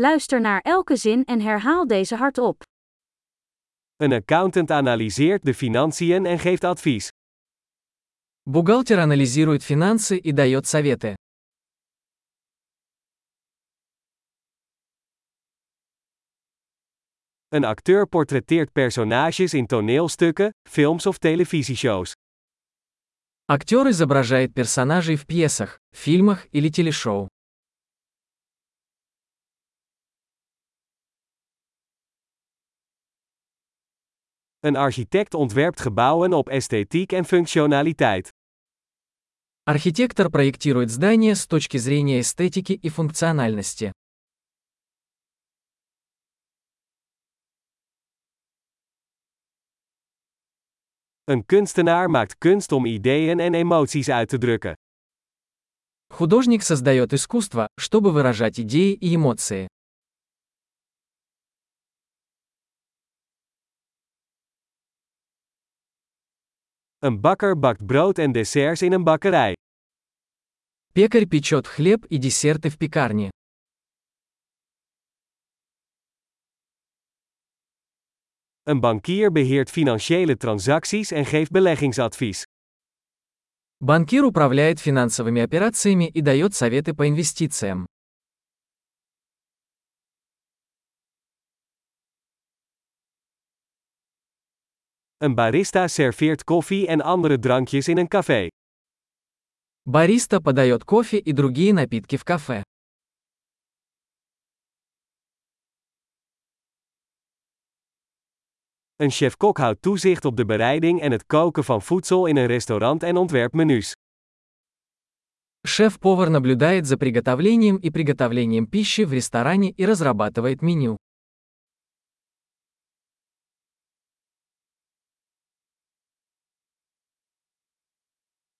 Luister naar elke zin en herhaal deze hardop. Een accountant analyseert de financiën en geeft advies. Бухгалтер анализирует финансы и дает советы. Een acteur portretteert personages in toneelstukken, films of televisieshows. Актер изображает персонажей в пьесах, фильмах или телешоу. Een architect ontwerpt gebouwen op esthetiek en functionaliteit. Архитектор проектирует здания с точки зрения эстетики и функциональности. Een kunstenaar maakt kunst om ideeën en emoties uit te drukken. Художник создает искусство, чтобы выражать идеи и эмоции. Een bakker bakt brood en desserts in een bakkerij. Пекарь печет хлеб и десерты в пекарне. Een bankier beheert financiële transacties en geeft beleggingsadvies. Банкир управляет финансовыми операциями и дает советы по инвестициям. Een barista serveert koffie en andere drankjes in een café. Бариста подает кофе и другие напитки в кафе. Een chef-kok houdt toezicht op de bereiding en het koken van voedsel in een restaurant en ontwerpt menus. Шеф-повар наблюдает за приготовлением и приготовлением пищи в ресторане и разрабатывает меню.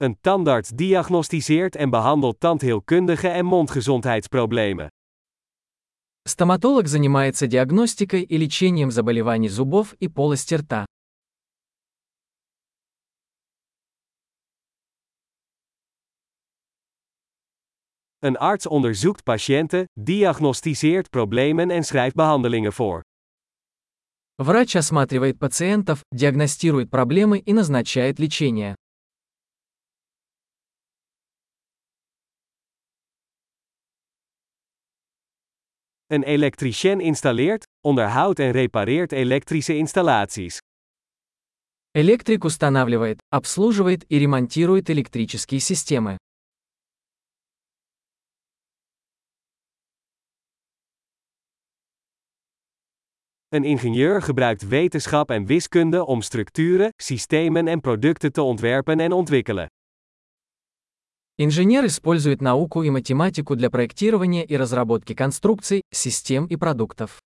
Een tandarts diagnosticeert en behandelt tandheelkundige en mondgezondheidsproblemen. Стоматолог занимается диагностикой и лечением заболеваний зубов и полости рта. Een arts onderzoekt patiënten, diagnosticeert problemen en schrijft behandelingen voor. Врач осматривает пациентов, диагностирует проблемы и назначает лечение. Een elektricien installeert, onderhoudt en repareert elektrische installaties. Электрик устанавливает, обслуживает и ремонтирует электрические системы. Een ingenieur gebruikt wetenschap en wiskunde om structuren, systemen en producten te ontwerpen en ontwikkelen. Инженер использует науку и математику для проектирования и разработки конструкций, систем и продуктов.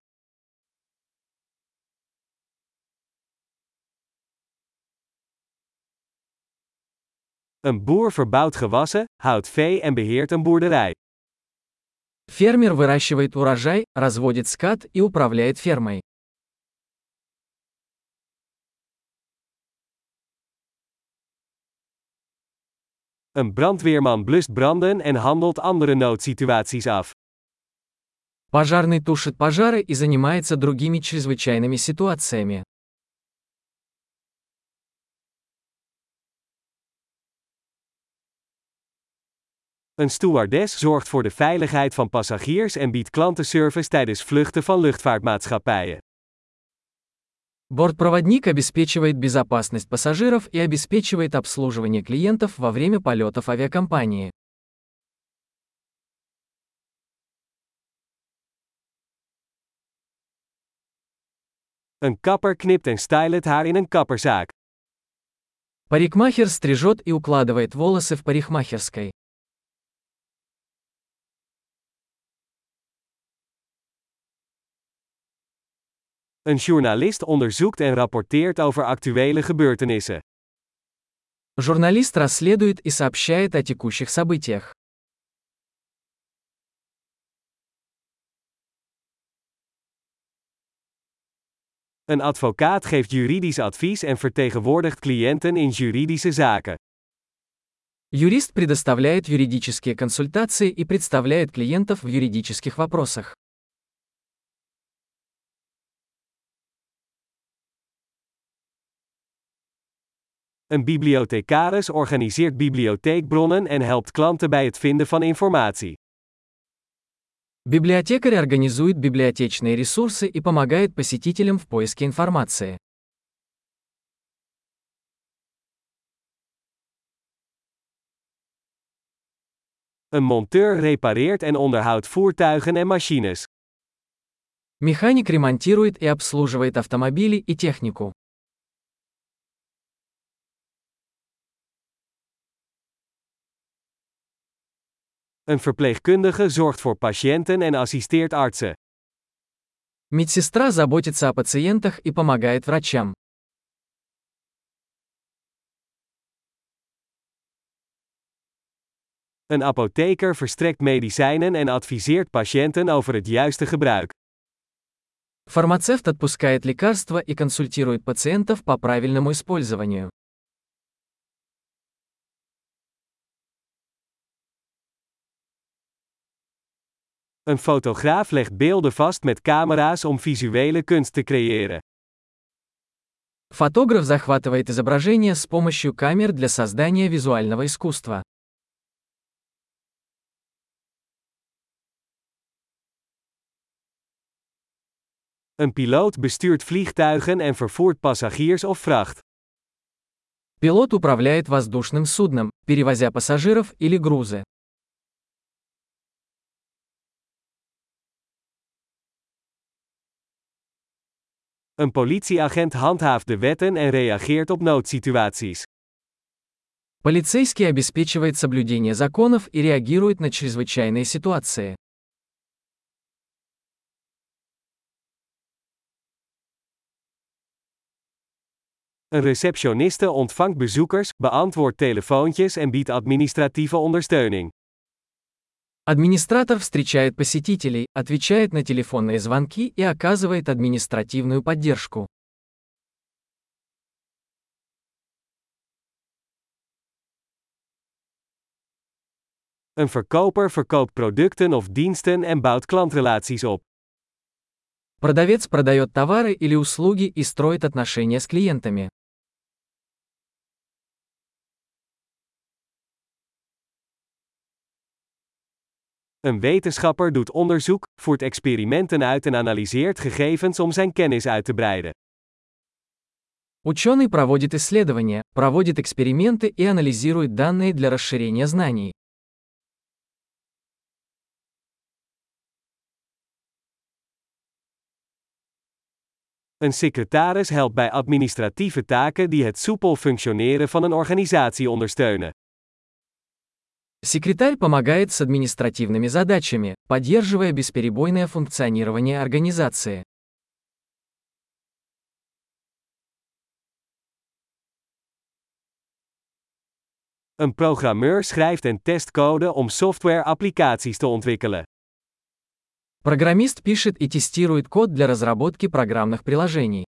Een boer verbouwt gewassen, houdt vee en beheert een boerderij. Фермер выращивает урожай, разводит скот и управляет фермой. Een brandweerman blust branden en handelt andere noodsituaties af. Пожарный тушит пожары и занимается другими чрезвычайными ситуациями. Een stewardess zorgt voor de veiligheid van passagiers en biedt klantenservice tijdens vluchten van luchtvaartmaatschappijen. Бортпроводник обеспечивает безопасность пассажиров и обеспечивает обслуживание клиентов во время полетов авиакомпании. Een kapper knipt en stylt het haar in een kapperzaak. Парикмахер стрижет и укладывает волосы в парикмахерской. Een journalist onderzoekt en rapporteert over actuele gebeurtenissen. Журналист расследует и сообщает о текущих событиях. Een advocaat geeft juridisch advies en vertegenwoordigt cliënten in juridische zaken. Юрист предоставляет юридические консультации и представляет клиентов в юридических вопросах. Een bibliothecaris organiseert bibliotheekbronnen en helpt klanten bij het vinden van informatie. Библиотекарь организует библиотечные ресурсы и помогает посетителям в поиске информации. Een monteur repareert en onderhoudt voertuigen en machines. Механик ремонтирует и обслуживает автомобили и технику. Een verpleegkundige zorgt voor patiënten en assisteert artsen. Медсестра заботится о пациентах и помогает врачам. Een apotheker verstrekt medicijnen en adviseert patiënten over het juiste gebruik. Фармацевт отпускает лекарства и консультирует пациентов по правильному использованию. Een fotograaf legt beelden vast met camera's om visuele kunst te creëren. Фотограф захватывает изображение с помощью камер для создания визуального искусства. Een piloot bestuurt vliegtuigen en vervoert passagiers of vracht. Пилот управляет воздушным судном, перевозя пассажиров или грузы. Een politieagent handhaaft de wetten en reageert op noodsituaties. Полицейский обеспечивает соблюдение законов и реагирует на чрезвычайные ситуации. Een receptioniste ontvangt bezoekers, beantwoordt telefoontjes en biedt administratieve ondersteuning. Администратор встречает посетителей, отвечает на телефонные звонки и оказывает административную поддержку. Een verkoper verkoopt producten of diensten en bouwt klantrelaties op. Продавец продает товары или услуги и строит отношения с клиентами. Een wetenschapper doet onderzoek, voert experimenten uit en analyseert gegevens om zijn kennis uit te breiden. Ученый проводит исследования, проводит эксперименты и анализирует данные для расширения знаний. Een secretaris helpt bij administratieve taken die het soepel functioneren van een organisatie ondersteunen. Секретарь помогает с административными задачами, поддерживая бесперебойное функционирование организации. Een programmeur schrijft en test code om software-applicaties te ontwikkelen. Программист пишет и тестирует код для разработки программных приложений.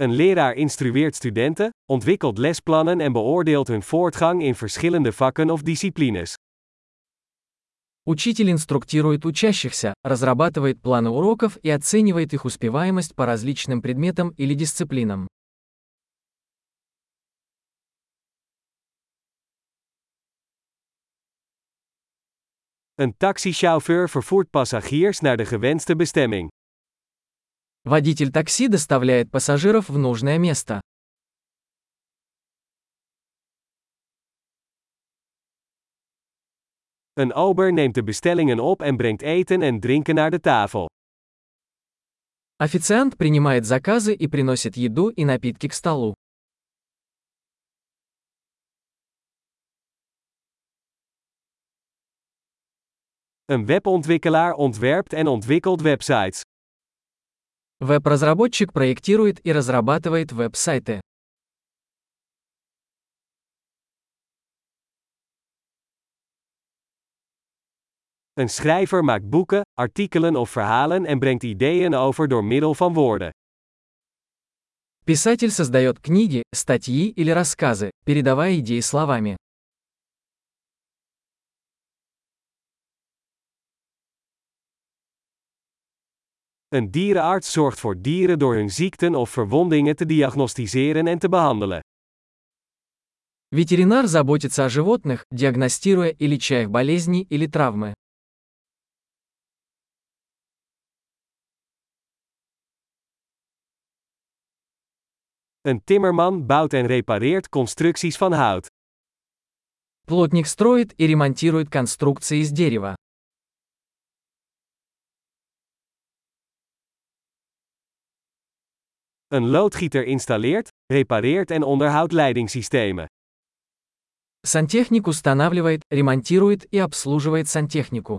Een leraar instrueert studenten, ontwikkelt lesplannen en beoordeelt hun voortgang in verschillende vakken of disciplines. Учитель инструктирует учащихся, разрабатывает планы уроков и оценивает их успеваемость по различным предметам или дисциплинам. Een taxichauffeur vervoert passagiers naar de gewenste bestemming. Водитель такси доставляет пассажиров в нужное место. Een ober neemt de bestellingen op en brengt eten en drinken naar de tafel. Официант принимает заказы и приносит еду и напитки к столу. Een webontwikkelaar ontwerpt en ontwikkelt websites. Веб-разработчик проектирует и разрабатывает веб-сайты. Een schrijver maakt boeken, artikelen of verhalen en brengt ideeën over door middel van woorden. Писатель создает книги, статьи или рассказы, передавая идеи словами. Een dierenarts zorgt voor dieren door hun ziekten of verwondingen te diagnosticeren en te behandelen. Ветеринар заботится о животных, диагностируя и леча их болезни или травмы. Een timmerman bouwt en repareert constructies van hout. Плотник строит и ремонтирует конструкции из дерева. Een loodgieter installeert, repareert en onderhoudt leidingssystemen. Сантехник устанавливает, ремонтирует и обслуживает сантехнику.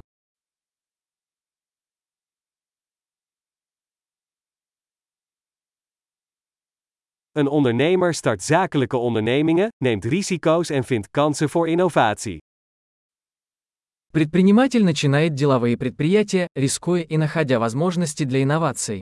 Een ondernemer start zakelijke ondernemingen, neemt risico's en vindt kansen voor innovatie. Предприниматель начинает деловые предприятия, рискуя и находя возможности для инноваций.